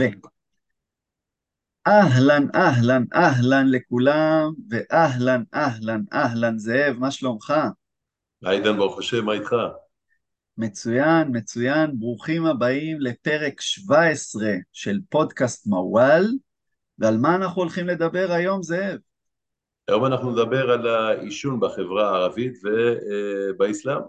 ו... אהלן, אהלן, אהלן לכולם, ואהלן, אהלן, אהלן, זאב, מה שלומך? עידן, ברוך השם, מה איתך? מצוין, מצוין, ברוכים הבאים לפרק 17 של פודקאסט מוואל, ועל מה אנחנו הולכים לדבר היום, זאב? היום אנחנו נדבר על העישון בחברה הערבית ובאסלאם.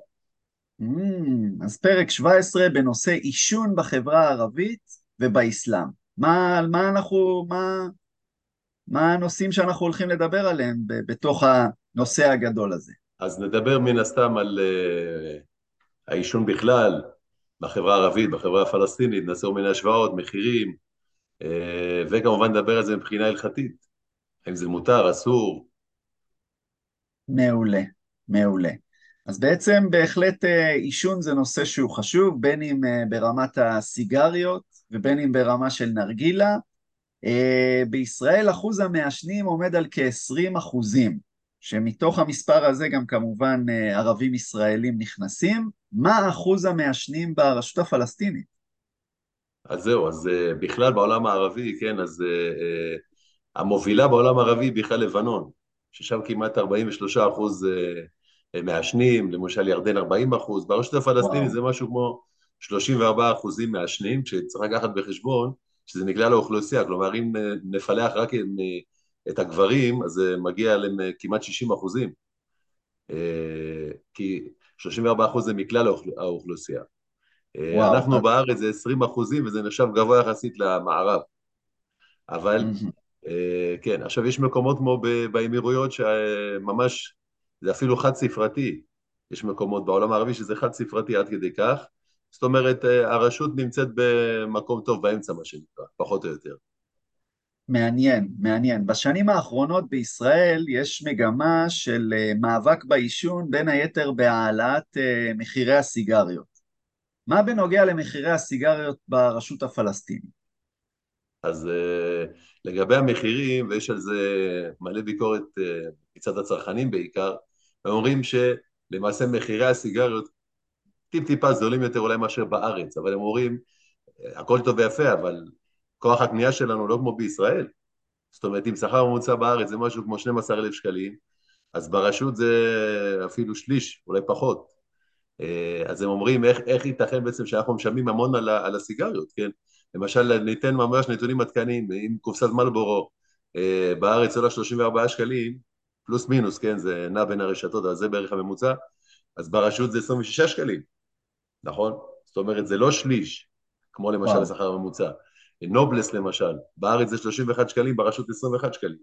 Mm, אז פרק 17 בנושא עישון בחברה הערבית ובאסלאם. מה, מה אנחנו, מה, מה הנושאים שאנחנו הולכים לדבר עליהם בתוך הנושא הגדול הזה? אז נדבר מן הסתם על uh, העישון בכלל, בחברה הערבית, בחברה הפלסטינית, נעשה כל מיני השוואות, מחירים, uh, וכמובן נדבר על זה מבחינה הלכתית, האם זה מותר, אסור. מעולה, מעולה. אז בעצם בהחלט אה, עישון זה נושא שהוא חשוב, בין אם ברמת הסיגריות ובין אם ברמה של נרגילה. אה, בישראל אחוז המעשנים עומד על כ-20 אחוזים, שמתוך המספר הזה גם כמובן ערבים ישראלים נכנסים. מה אחוז המעשנים ברשות הפלסטינית? אז זהו, אז בכלל בעולם הערבי, כן, אז המובילה בעולם הערבי בכלל לבנון, ששם כמעט 43 אחוז מעשנים, למשל ירדן 40 אחוז, ברשות הפלסטינית זה משהו כמו 34 אחוזים מעשנים, שצריך לקחת בחשבון שזה נגלה לאוכלוסייה, כלומר אם נפלח רק את הגברים, אז זה מגיע לכמעט 60 אחוזים, כי 34 אחוז זה מכלל האוכלוסייה. וואו, אנחנו אז... בארץ זה 20 אחוזים וזה נחשב גבוה יחסית למערב. אבל כן, עכשיו יש מקומות כמו באמירויות שממש זה אפילו חד ספרתי, יש מקומות בעולם הערבי שזה חד ספרתי עד כדי כך, זאת אומרת אה, הרשות נמצאת במקום טוב באמצע מה שנקרא, פחות או יותר. מעניין, מעניין. בשנים האחרונות בישראל יש מגמה של אה, מאבק בעישון, בין היתר בהעלאת אה, מחירי הסיגריות. מה בנוגע למחירי הסיגריות ברשות הפלסטינית? אז לגבי המחירים, ויש על זה מלא ביקורת מצד הצרכנים בעיקר, הם אומרים שלמעשה מחירי הסיגריות טיפ-טיפה זולים יותר אולי מאשר בארץ, אבל הם אומרים, הכל טוב ויפה, אבל כוח הקנייה שלנו לא כמו בישראל. זאת אומרת, אם שכר ממוצע בארץ זה משהו כמו 12,000 שקלים, אז ברשות זה אפילו שליש, אולי פחות. אז הם אומרים, איך, איך ייתכן בעצם שאנחנו משלמים המון על, על הסיגריות, כן? למשל, ניתן ממש נתונים עדכניים, אם קופסת מלבורו בארץ עולה 34 שקלים, פלוס מינוס, כן, זה נע בין הרשתות, אבל זה בערך הממוצע, אז ברשות זה 26 שקלים, נכון? זאת אומרת, זה לא שליש, כמו למשל. השכר הממוצע. נובלס למשל, בארץ זה 31 שקלים, ברשות 21 שקלים.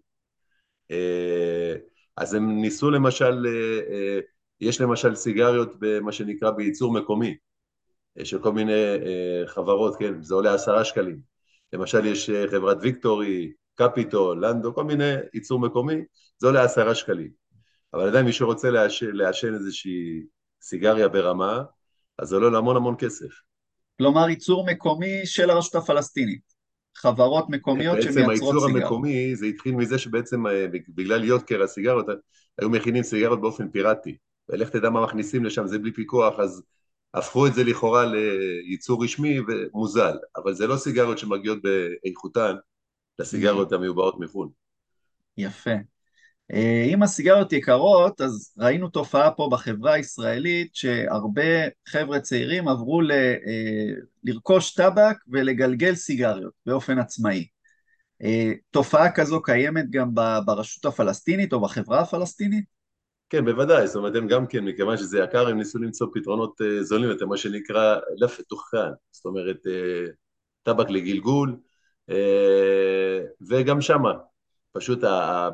אה, אז הם ניסו למשל, אה, אה, יש למשל סיגריות במה שנקרא בייצור מקומי, של כל מיני חברות, כן, זה עולה עשרה שקלים. למשל יש חברת ויקטורי, קפיטול, לנדו, כל מיני ייצור מקומי, זה עולה עשרה שקלים. אבל עדיין מי שרוצה לעשן איזושהי סיגריה ברמה, אז זה עולה המון המון כסף. כלומר ייצור מקומי של הרשות הפלסטינית. חברות מקומיות שמייצרות סיגריות. בעצם הייצור המקומי זה התחיל מזה שבעצם אה, בגלל יוקר הסיגריות היו מכינים סיגריות באופן פיראטי. ולך תדע מה מכניסים לשם, זה בלי פיקוח, אז הפכו את זה לכאורה לייצור רשמי ומוזל. אבל זה לא סיגריות שמגיעות באיכותן לסיגריות המיובאות מחו"ל. יפה. אה, אם הסיגריות יקרות, אז ראינו תופעה פה בחברה הישראלית שהרבה חבר'ה צעירים עברו ל, אה, לרכוש טבק ולגלגל סיגריות באופן עצמאי. אה, תופעה כזו קיימת גם ברשות הפלסטינית או בחברה הפלסטינית? כן, בוודאי, זאת אומרת, הם גם כן, מכיוון שזה יקר, הם ניסו למצוא פתרונות זולים יותר, מה שנקרא לפת תוכן, זאת אומרת, טבק לגלגול, וגם שמה, פשוט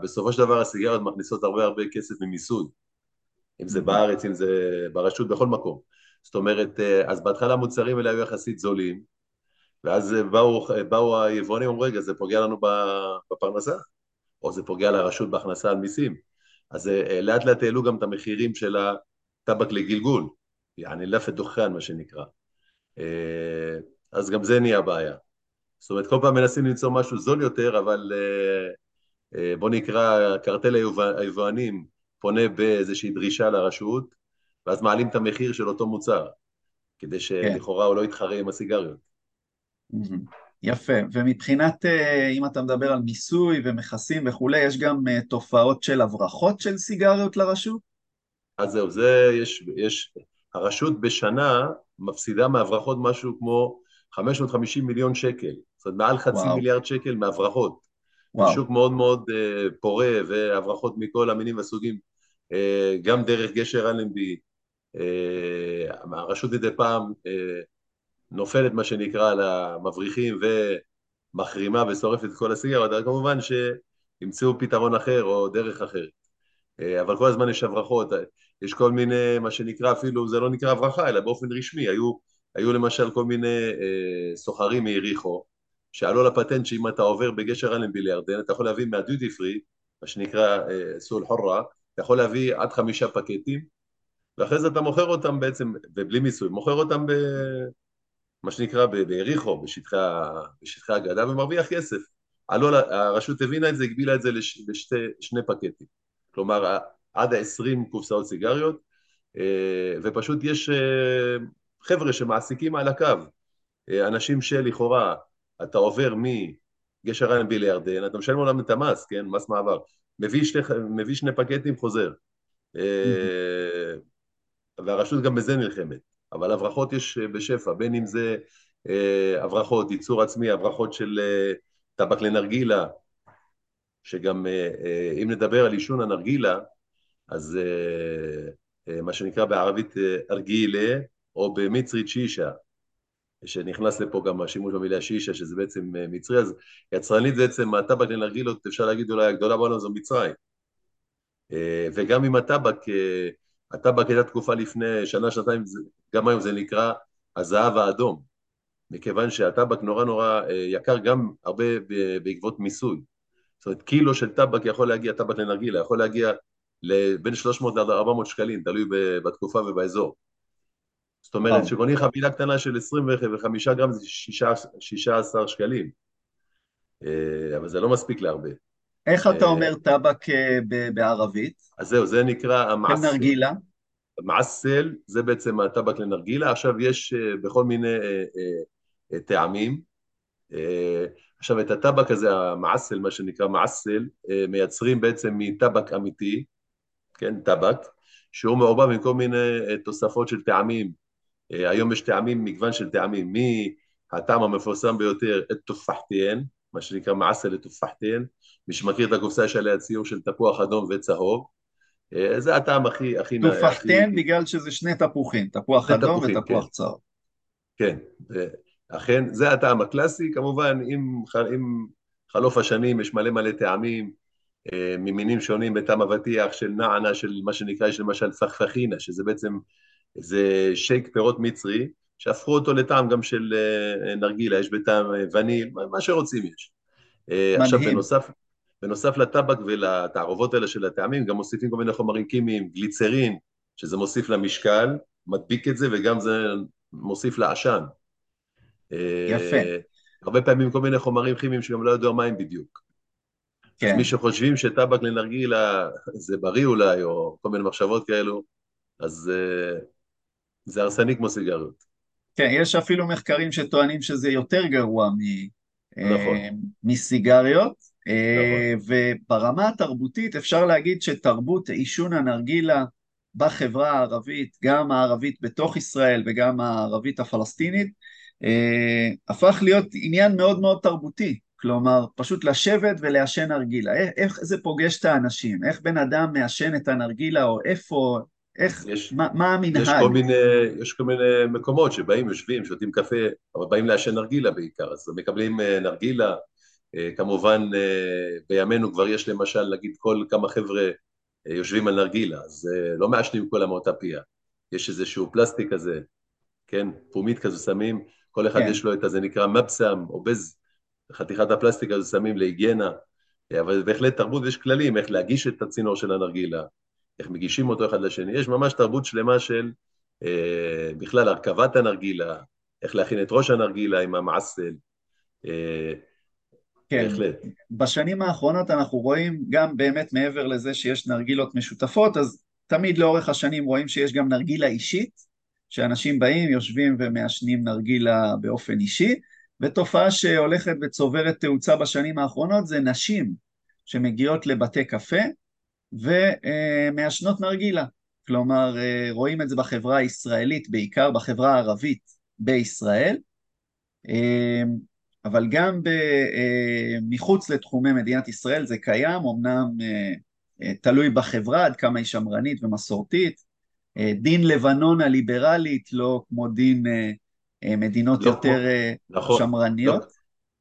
בסופו של דבר הסיגריות מכניסות הרבה הרבה כסף ממיסוי, אם זה בארץ, אם זה ברשות, בכל מקום. זאת אומרת, אז בהתחלה המוצרים האלה היו יחסית זולים, ואז באו, באו היבואנים ואמרו, רגע, זה פוגע לנו בפרנסה, או זה פוגע לרשות בהכנסה על מיסים. אז לאט לאט העלו גם את המחירים של הטבק לגלגול, יעני לפת דוכן מה שנקרא. אז גם זה נהיה בעיה. זאת אומרת, כל פעם מנסים למצוא משהו זול יותר, אבל אה, בוא נקרא קרטל היבואנים פונה באיזושהי דרישה לרשות, ואז מעלים את המחיר של אותו מוצר, כדי שלכאורה הוא לא יתחרה עם הסיגריות. יפה, ומבחינת, אה, אם אתה מדבר על מיסוי ומכסים וכולי, יש גם אה, תופעות של הברחות של סיגריות לרשות? אז זהו, זה יש, יש, הרשות בשנה מפסידה מהברחות משהו כמו 550 מיליון שקל, זאת אומרת מעל חצי וואו. מיליארד שקל מהברחות. וואו. שוק מאוד מאוד uh, פורה והברחות מכל המינים והסוגים, uh, גם דרך גשר אלנבי, uh, הרשות מדי פעם uh, נופלת מה שנקרא על המבריחים ומחרימה ושורפת את כל הסיגרות, אבל כמובן שימצאו פתרון אחר או דרך אחרת. Uh, אבל כל הזמן יש הברחות, יש כל מיני, מה שנקרא אפילו, זה לא נקרא הברחה, אלא באופן רשמי, היו, היו למשל כל מיני uh, סוחרים מיריחו, שעלו לפטנט שאם אתה עובר בגשר אלנבי לירדן, אתה יכול להביא מהדיוטי פרי, מה שנקרא uh, סול חורה, אתה יכול להביא עד חמישה פקטים, ואחרי זה אתה מוכר אותם בעצם, ובלי מיסוי, מוכר אותם ב... מה שנקרא ביריחו, בשטחי, בשטחי הגדה, ומרוויח כסף. עלו, הרשות הבינה את זה, הגבילה את זה לש, לשני פקטים. כלומר, עד ה-20 קופסאות סיגריות, ופשוט יש חבר'ה שמעסיקים על הקו, אנשים שלכאורה, אתה עובר מגשר אלנבי לירדן, אתה משלם עולם את המס, כן? מס מעבר. מביא שני, מביא שני פקטים, חוזר. והרשות גם בזה נלחמת. אבל הברחות יש בשפע, בין אם זה הברחות, ייצור עצמי, הברחות של טבק לנרגילה, שגם אם נדבר על עישון הנרגילה, אז מה שנקרא בערבית ארגילה, או במצרית שישה, שנכנס לפה גם השימוש במילה שישה, שזה בעצם מצרי, אז יצרנית בעצם הטבק לנרגילות, אפשר להגיד אולי הגדולה בעולם זו מצרים. וגם אם הטבק, הטבק הייתה תקופה לפני שנה, שנתיים, גם היום זה נקרא הזהב האדום, מכיוון שהטבק נורא נורא יקר גם הרבה בעקבות מיסוי. זאת אומרת, קילו של טבק יכול להגיע, טבק לנרגילה, יכול להגיע לבין 300 עד 400 שקלים, תלוי בתקופה ובאזור. זאת אומרת, שקונים חבילה קטנה של 25 גרם זה 16 שקלים, אבל זה לא מספיק להרבה. איך אתה אומר טבק בערבית? אז זהו, זה נקרא המעסל. נרגילה? מעסל, זה בעצם הטבק לנרגילה, עכשיו יש בכל מיני טעמים. עכשיו את הטבק הזה, המעסל, מה שנקרא מעסל, מייצרים בעצם מטבק אמיתי, כן, טבק, שהוא מעורבב עם כל מיני תוספות של טעמים. היום יש טעמים, מגוון של טעמים, מהטעם המפורסם ביותר, את תופחתיין, מה שנקרא מעסל לתופחתיין, מי שמכיר את הקופסה יש עליה ציור של תפוח אדום וצהוב, זה הטעם הכי... הכי תופחתיין הכי... בגלל שזה שני תפוחים, תפוח אדום תפוחים, ותפוח כן. צהוב. כן, אכן, זה הטעם הקלאסי, כמובן עם, עם חלוף השנים יש מלא מלא טעמים ממינים שונים בטעם אבטיח של נענה, של מה שנקרא, יש למשל פחפחינה, שזה בעצם, זה שייק פירות מצרי, שהפכו אותו לטעם גם של נרגילה, יש בטעם וניל, מה שרוצים יש. מדהים. עכשיו בנוסף, בנוסף לטבק ולתערובות האלה של הטעמים, גם מוסיפים כל מיני חומרים כימיים, גליצרין, שזה מוסיף למשקל, מדביק את זה, וגם זה מוסיף לעשן. יפה. הרבה פעמים כל מיני חומרים כימיים שגם לא יודע מה הם בדיוק. כן. אז מי שחושבים שטבק לנרגילה זה בריא אולי, או כל מיני מחשבות כאלו, אז זה הרסני כמו סיגריות. כן, יש אפילו מחקרים שטוענים שזה יותר גרוע מ... נכון. מסיגריות. נכון. וברמה התרבותית אפשר להגיד שתרבות עישון הנרגילה בחברה הערבית, גם הערבית בתוך ישראל וגם הערבית הפלסטינית, הפך להיות עניין מאוד מאוד תרבותי. כלומר, פשוט לשבת ולעשן נרגילה. איך זה פוגש את האנשים? איך בן אדם מעשן את הנרגילה, או איפה, איך, יש, מה, מה המנהג? יש כל, מיני, יש כל מיני מקומות שבאים, יושבים, שותים קפה, אבל באים לעשן נרגילה בעיקר, אז מקבלים נרגילה, כמובן בימינו כבר יש למשל, נגיד כל כמה חבר'ה יושבים על נרגילה, אז לא מעשנים כולם מאותה פיה, יש איזשהו פלסטיק כזה, כן, פומית כזו שמים, כל אחד כן. יש לו את הזה נקרא מבסם או בז, חתיכת הפלסטיק הזו שמים להיגיינה, אבל בהחלט תרבות יש כללים איך להגיש את הצינור של הנרגילה, איך מגישים אותו אחד לשני, יש ממש תרבות שלמה של אה, בכלל הרכבת הנרגילה, איך להכין את ראש הנרגילה עם המעסל, אה, כן. בהחלט. בשנים האחרונות אנחנו רואים גם באמת מעבר לזה שיש נרגילות משותפות, אז תמיד לאורך השנים רואים שיש גם נרגילה אישית, שאנשים באים, יושבים ומעשנים נרגילה באופן אישי, ותופעה שהולכת וצוברת תאוצה בשנים האחרונות זה נשים שמגיעות לבתי קפה ומעשנות נרגילה. כלומר, רואים את זה בחברה הישראלית, בעיקר בחברה הערבית בישראל, אבל גם מחוץ לתחומי מדינת ישראל זה קיים, אמנם תלוי בחברה עד כמה היא שמרנית ומסורתית. דין לבנון הליברלית לא כמו דין מדינות לא יותר כמו, נכון, שמרניות.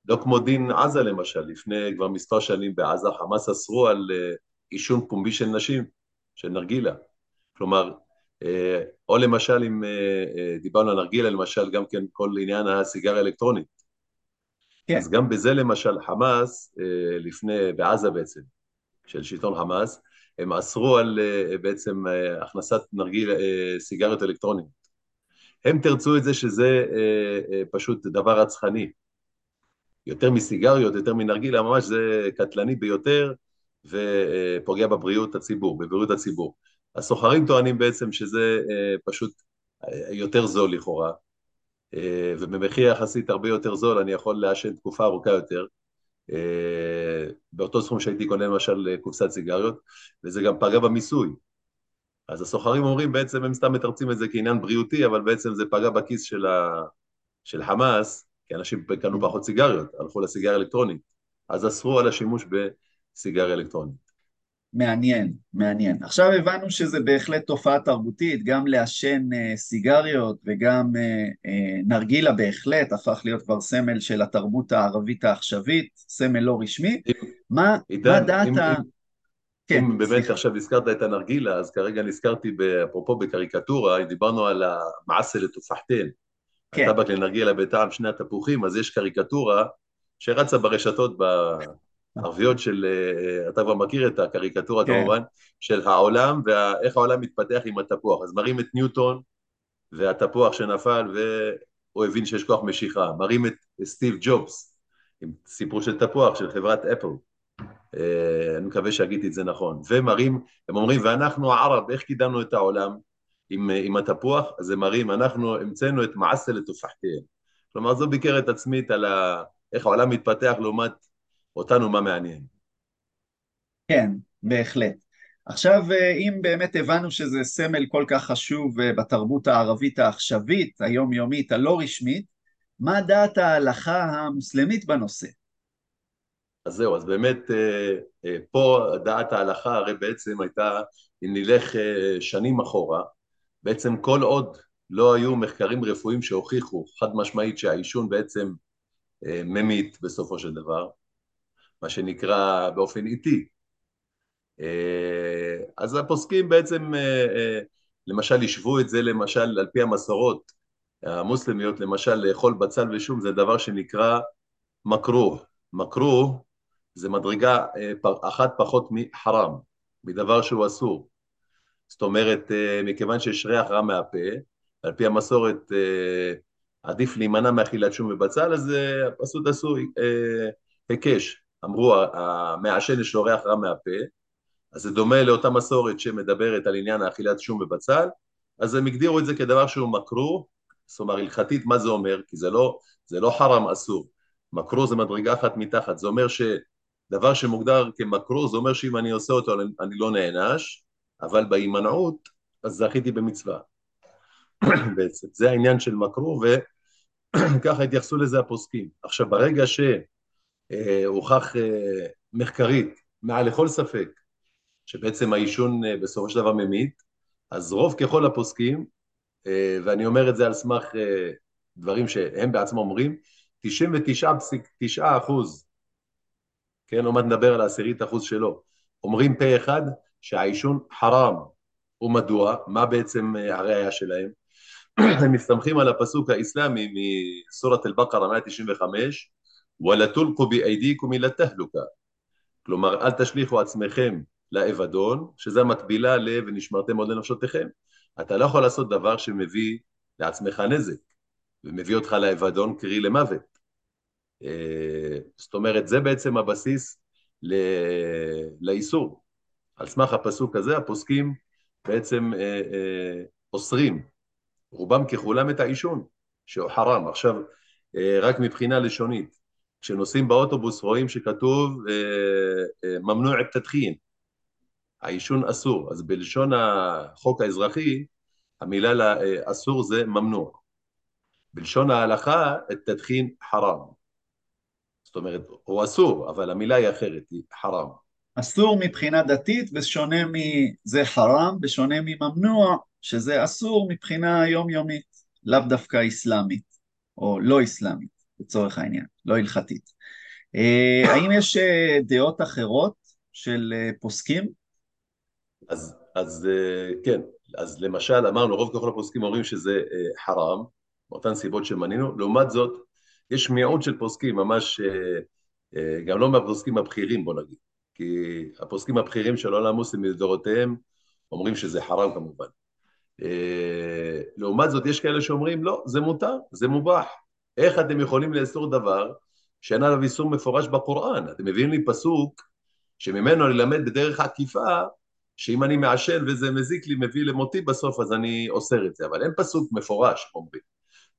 לא, לא כמו דין עזה למשל, לפני כבר מספר שנים בעזה חמאס אסרו על עישון פומבי של נשים, של נרגילה. כלומר, או למשל אם דיברנו על נרגילה, למשל גם כן כל עניין הסיגריה האלקטרונית. כן. אז גם בזה למשל חמאס, לפני, בעזה בעצם, של שלטון חמאס, הם אסרו על בעצם הכנסת נרגיל, סיגריות אלקטרוניות. הם תרצו את זה שזה פשוט דבר רצחני. יותר מסיגריות, יותר מנרגילה, ממש זה קטלני ביותר ופוגע בבריאות הציבור, בבריאות הציבור. הסוחרים טוענים בעצם שזה פשוט יותר זול לכאורה, ובמחיר יחסית הרבה יותר זול אני יכול לעשן תקופה ארוכה יותר, באותו סכום שהייתי קונה למשל קופסת סיגריות, וזה גם פגע במיסוי. אז הסוחרים אומרים בעצם, הם סתם מתרצים את זה כעניין בריאותי, אבל בעצם זה פגע בכיס של, ה... של חמאס, כי אנשים קנו פחות סיגריות, הלכו לסיגריה אלקטרונית, אז אסרו על השימוש בסיגריה אלקטרונית. מעניין, מעניין. עכשיו הבנו שזה בהחלט תופעה תרבותית, גם לעשן uh, סיגריות וגם uh, uh, נרגילה בהחלט הפך להיות כבר סמל של התרבות הערבית העכשווית, סמל לא רשמי. אם, מה, עידן, מה דעת אם, ה... כן, אם באמת סליחה. עכשיו הזכרת את הנרגילה, אז כרגע נזכרתי, אפרופו בקריקטורה, דיברנו על המעשה לתופחתן. כן. הטבק לנרגילה בטעם שני התפוחים, אז יש קריקטורה שרצה ברשתות הערביות של, אה, אתה כבר מכיר את הקריקטורה כן. כמובן, של העולם ואיך העולם מתפתח עם התפוח. אז מראים את ניוטון והתפוח שנפל והוא הבין שיש כוח משיכה. מראים את סטיב ג'ובס עם סיפור של תפוח של חברת אפל. אה, אני מקווה שהגיתי את זה נכון. ומראים, הם אומרים, ואנחנו הערב, איך קידמנו את העולם עם, עם התפוח? אז הם מראים, אנחנו המצאנו את מעשה לתופחתיהם. כלומר, זו ביקורת עצמית על ה... איך העולם מתפתח לעומת אותנו מה מעניין. כן, בהחלט. עכשיו, אה, אם באמת הבנו שזה סמל כל כך חשוב אה, בתרבות הערבית העכשווית, היומיומית, הלא רשמית, מה דעת ההלכה המוסלמית בנושא? אז זהו, אז באמת אה, פה דעת ההלכה הרי בעצם הייתה, אם נלך שנים אחורה, בעצם כל עוד לא היו מחקרים רפואיים שהוכיחו חד משמעית שהעישון בעצם ממית בסופו של דבר, מה שנקרא באופן איטי. אה, אז הפוסקים בעצם אה, אה, למשל השוו את זה למשל על פי המסורות המוסלמיות למשל לאכול בצל ושום זה דבר שנקרא מקרו, מקרו זה מדרגה אחת פחות מחרם, מדבר שהוא אסור. זאת אומרת, מכיוון שיש ריח רע מהפה, על פי המסורת עדיף להימנע מאכילת שום ובצל, אז פשוט עשו היקש, אמרו המעשן יש לו ריח רע מהפה, אז זה דומה לאותה מסורת שמדברת על עניין האכילת שום ובצל, אז הם הגדירו את זה כדבר שהוא מקרו, זאת אומרת הלכתית מה זה אומר? כי זה לא, זה לא חרם אסור, מקרו זה מדרגה אחת מתחת, זה אומר שדבר שמוגדר כמקרו זה אומר שאם אני עושה אותו אני לא נענש, אבל בהימנעות אז זכיתי במצווה בעצם, זה העניין של מקרו וככה התייחסו לזה הפוסקים. עכשיו ברגע ש... אה, הוכח אה, מחקרית, מעל לכל ספק, שבעצם העישון אה, בסופו של דבר ממית, אז רוב ככל הפוסקים, ואני אומר את זה על סמך דברים שהם בעצמם אומרים, 99.9 אחוז, כן, עוד מעט נדבר על העשירית אחוז שלו, אומרים פה אחד שהעישון חרם, ומדוע? מה בעצם הראייה שלהם? הם מסתמכים על הפסוק האסלאמי מסורת אל-בקרה 195, ולתולקו באיידיקום אל התהלוקה. כלומר, אל תשליכו עצמכם לאבדון, שזה המקבילה ל ונשמרתם עוד לנפשותיכם. אתה לא יכול לעשות דבר שמביא לעצמך נזק, ומביא אותך לאבדון, קרי למוות. אה, זאת אומרת, זה בעצם הבסיס לאיסור. על סמך הפסוק הזה, הפוסקים בעצם אה, אה, אוסרים, רובם ככולם את העישון, שהוא חרם. עכשיו, רק מבחינה לשונית. כשנוסעים באוטובוס רואים שכתוב ממנוע תדחין, העישון אסור, אז בלשון החוק האזרחי המילה אסור זה ממנוע. בלשון ההלכה תדחין חרם. זאת אומרת, הוא אסור, אבל המילה היא אחרת, היא חרם. אסור מבחינה דתית ושונה מזה חרם, בשונה מממנוע, שזה אסור מבחינה יומיומית, לאו דווקא אסלאמית, או לא אסלאמית, לצורך העניין, לא הלכתית. אה, האם יש אה, דעות אחרות של אה, פוסקים? אז, אז כן, אז למשל אמרנו, רוב ככל הפוסקים אומרים שזה חרם, מאותן סיבות שמנינו, לעומת זאת, יש מיעוט של פוסקים, ממש, גם לא מהפוסקים הבכירים בוא נגיד, כי הפוסקים הבכירים של העולם המוסלמי לדורותיהם אומרים שזה חרם כמובן. לעומת זאת יש כאלה שאומרים לא, זה מותר, זה מובח. איך אתם יכולים לאסור דבר שאין עליו איסור מפורש בקוראן? אתם מביאים לי פסוק שממנו אני למד בדרך עקיפה שאם אני מעשן וזה מזיק לי, מביא למותי בסוף, אז אני אוסר את זה. אבל אין פסוק מפורש, אומרים.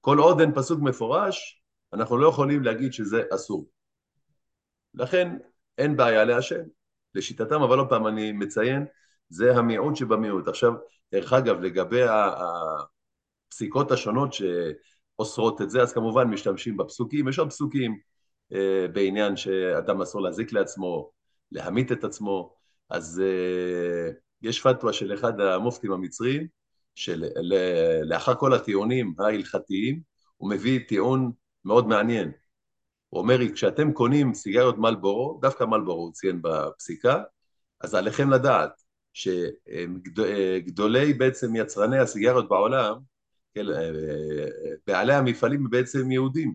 כל עוד אין פסוק מפורש, אנחנו לא יכולים להגיד שזה אסור. לכן אין בעיה לעשן, לשיטתם, אבל עוד פעם אני מציין, זה המיעוט שבמיעוט. עכשיו, דרך אגב, לגבי הפסיקות השונות שאוסרות את זה, אז כמובן משתמשים בפסוקים, יש עוד פסוקים אה, בעניין שאדם אסור להזיק לעצמו, להמית את עצמו, אז אה, יש פתווה של אחד המופתים המצרים, שלאחר כל הטיעונים ההלכתיים, הוא מביא טיעון מאוד מעניין. הוא אומר כשאתם קונים סיגריות מלבורו, דווקא מלבורו הוא ציין בפסיקה, אז עליכם לדעת שגדולי בעצם יצרני הסיגריות בעולם, כן, בעלי המפעלים בעצם יהודים.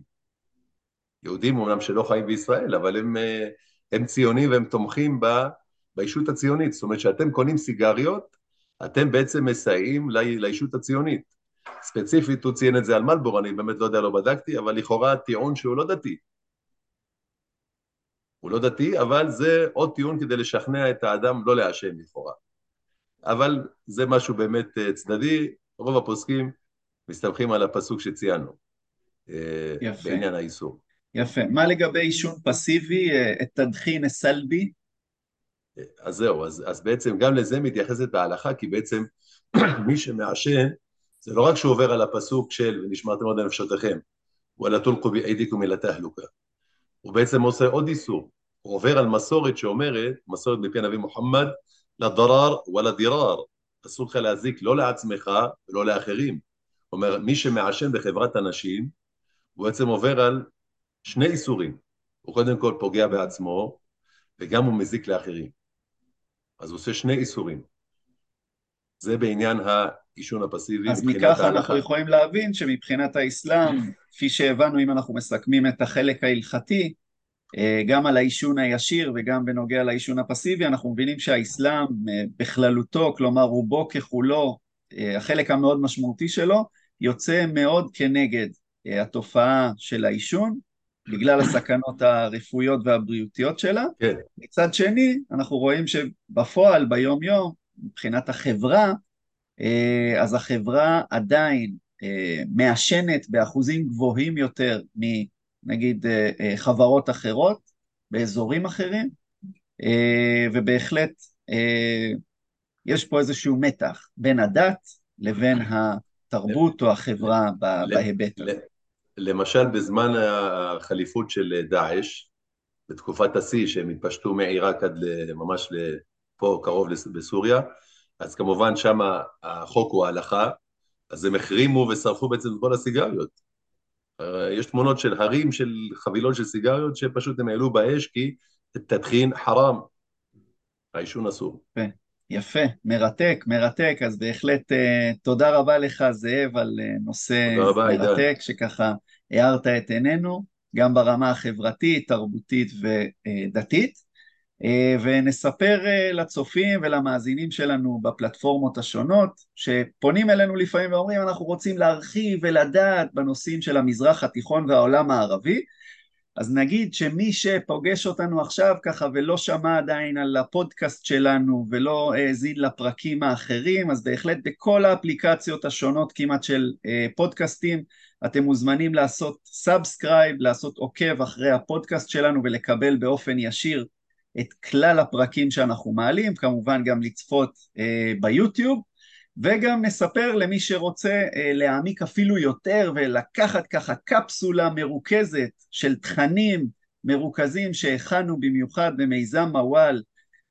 יהודים אומנם שלא חיים בישראל, אבל הם, הם ציונים והם תומכים בישות הציונית. זאת אומרת, שאתם קונים סיגריות, אתם בעצם מסייעים לישות הציונית. ספציפית הוא ציין את זה על מלבור, אני באמת לא יודע, לא בדקתי, אבל לכאורה טיעון שהוא לא דתי. הוא לא דתי, אבל זה עוד טיעון כדי לשכנע את האדם לא לעשן לכאורה. אבל זה משהו באמת אה, צדדי, רוב הפוסקים מסתמכים על הפסוק שציינו, אה, יפה. בעניין האיסור. יפה. מה לגבי עישון פסיבי, אה, את תדחין סלבי? אז זהו, אז, אז בעצם גם לזה מתייחסת ההלכה, כי בעצם מי שמעשן, זה לא רק שהוא עובר על הפסוק של ונשמרתם עוד לנפשותיכם, וואלה תולקו בידיכם אל התהלוקה. הוא בעצם עושה עוד איסור, הוא עובר על מסורת שאומרת, מסורת מפי הנביא מוחמד, לדרר ולדירר, אסור לך להזיק לא לעצמך ולא לאחרים. זאת אומרת, מי שמעשן בחברת אנשים, הוא בעצם עובר על שני איסורים. הוא קודם כל פוגע בעצמו, וגם הוא מזיק לאחרים. אז הוא עושה שני איסורים. זה בעניין העישון הפסיבי. אז מכך אנחנו יכולים להבין שמבחינת האסלאם, כפי שהבנו אם אנחנו מסכמים את החלק ההלכתי, אה, גם על העישון הישיר וגם בנוגע לעישון הפסיבי, אנחנו מבינים שהאסלאם אה, בכללותו, כלומר רובו ככולו, אה, החלק המאוד משמעותי שלו, יוצא מאוד כנגד התופעה של העישון, בגלל הסכנות הרפואיות והבריאותיות שלה. כן. מצד שני, אנחנו רואים שבפועל, ביום יום, מבחינת החברה, אז החברה עדיין מעשנת באחוזים גבוהים יותר נגיד אה, אה, חברות אחרות באזורים אחרים, אה, ובהחלט יש פה איזשהו מתח בין הדת לבין התרבות או החברה בהיבט הזה. למשל בזמן החליפות של דאעש, בתקופת השיא שהם התפשטו מעיראק עד ממש לפה קרוב בסוריה, אז כמובן שם החוק הוא ההלכה, אז הם החרימו ושרפו בעצם את כל הסיגריות. אה, יש תמונות של הרים של חבילות של סיגריות שפשוט הם העלו באש כי תדחין חרם, העישון אסור. יפה, יפה, מרתק, מרתק, אז בהחלט uh, תודה רבה לך זאב על uh, נושא רבה, מרתק, עידן. שככה הארת את עינינו, גם ברמה החברתית, תרבותית ודתית. אה, ונספר אה, לצופים ולמאזינים שלנו בפלטפורמות השונות, שפונים אלינו לפעמים ואומרים אנחנו רוצים להרחיב ולדעת בנושאים של המזרח התיכון והעולם הערבי, אז נגיד שמי שפוגש אותנו עכשיו ככה ולא שמע עדיין על הפודקאסט שלנו ולא האזין לפרקים האחרים, אז בהחלט בכל האפליקציות השונות כמעט של אה, פודקאסטים אתם מוזמנים לעשות subscribe, לעשות עוקב אחרי הפודקאסט שלנו ולקבל באופן ישיר את כלל הפרקים שאנחנו מעלים, כמובן גם לצפות אה, ביוטיוב, וגם נספר למי שרוצה אה, להעמיק אפילו יותר ולקחת ככה קפסולה מרוכזת של תכנים מרוכזים שהכנו במיוחד במיזם מוואל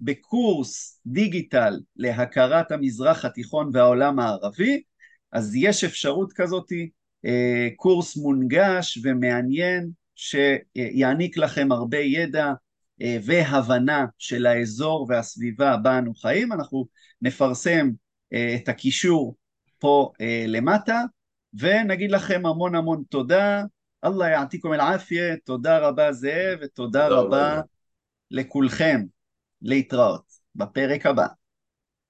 בקורס דיגיטלי להכרת המזרח התיכון והעולם הערבי, אז יש אפשרות כזאתי, אה, קורס מונגש ומעניין שיעניק לכם הרבה ידע אה, והבנה של האזור והסביבה בה אנו חיים. אנחנו נפרסם את הקישור פה למטה, ונגיד לכם המון המון תודה. אללה יעתיקום אל-עפיה, תודה רבה זאב, ותודה רבה לכולכם. להתראות בפרק הבא.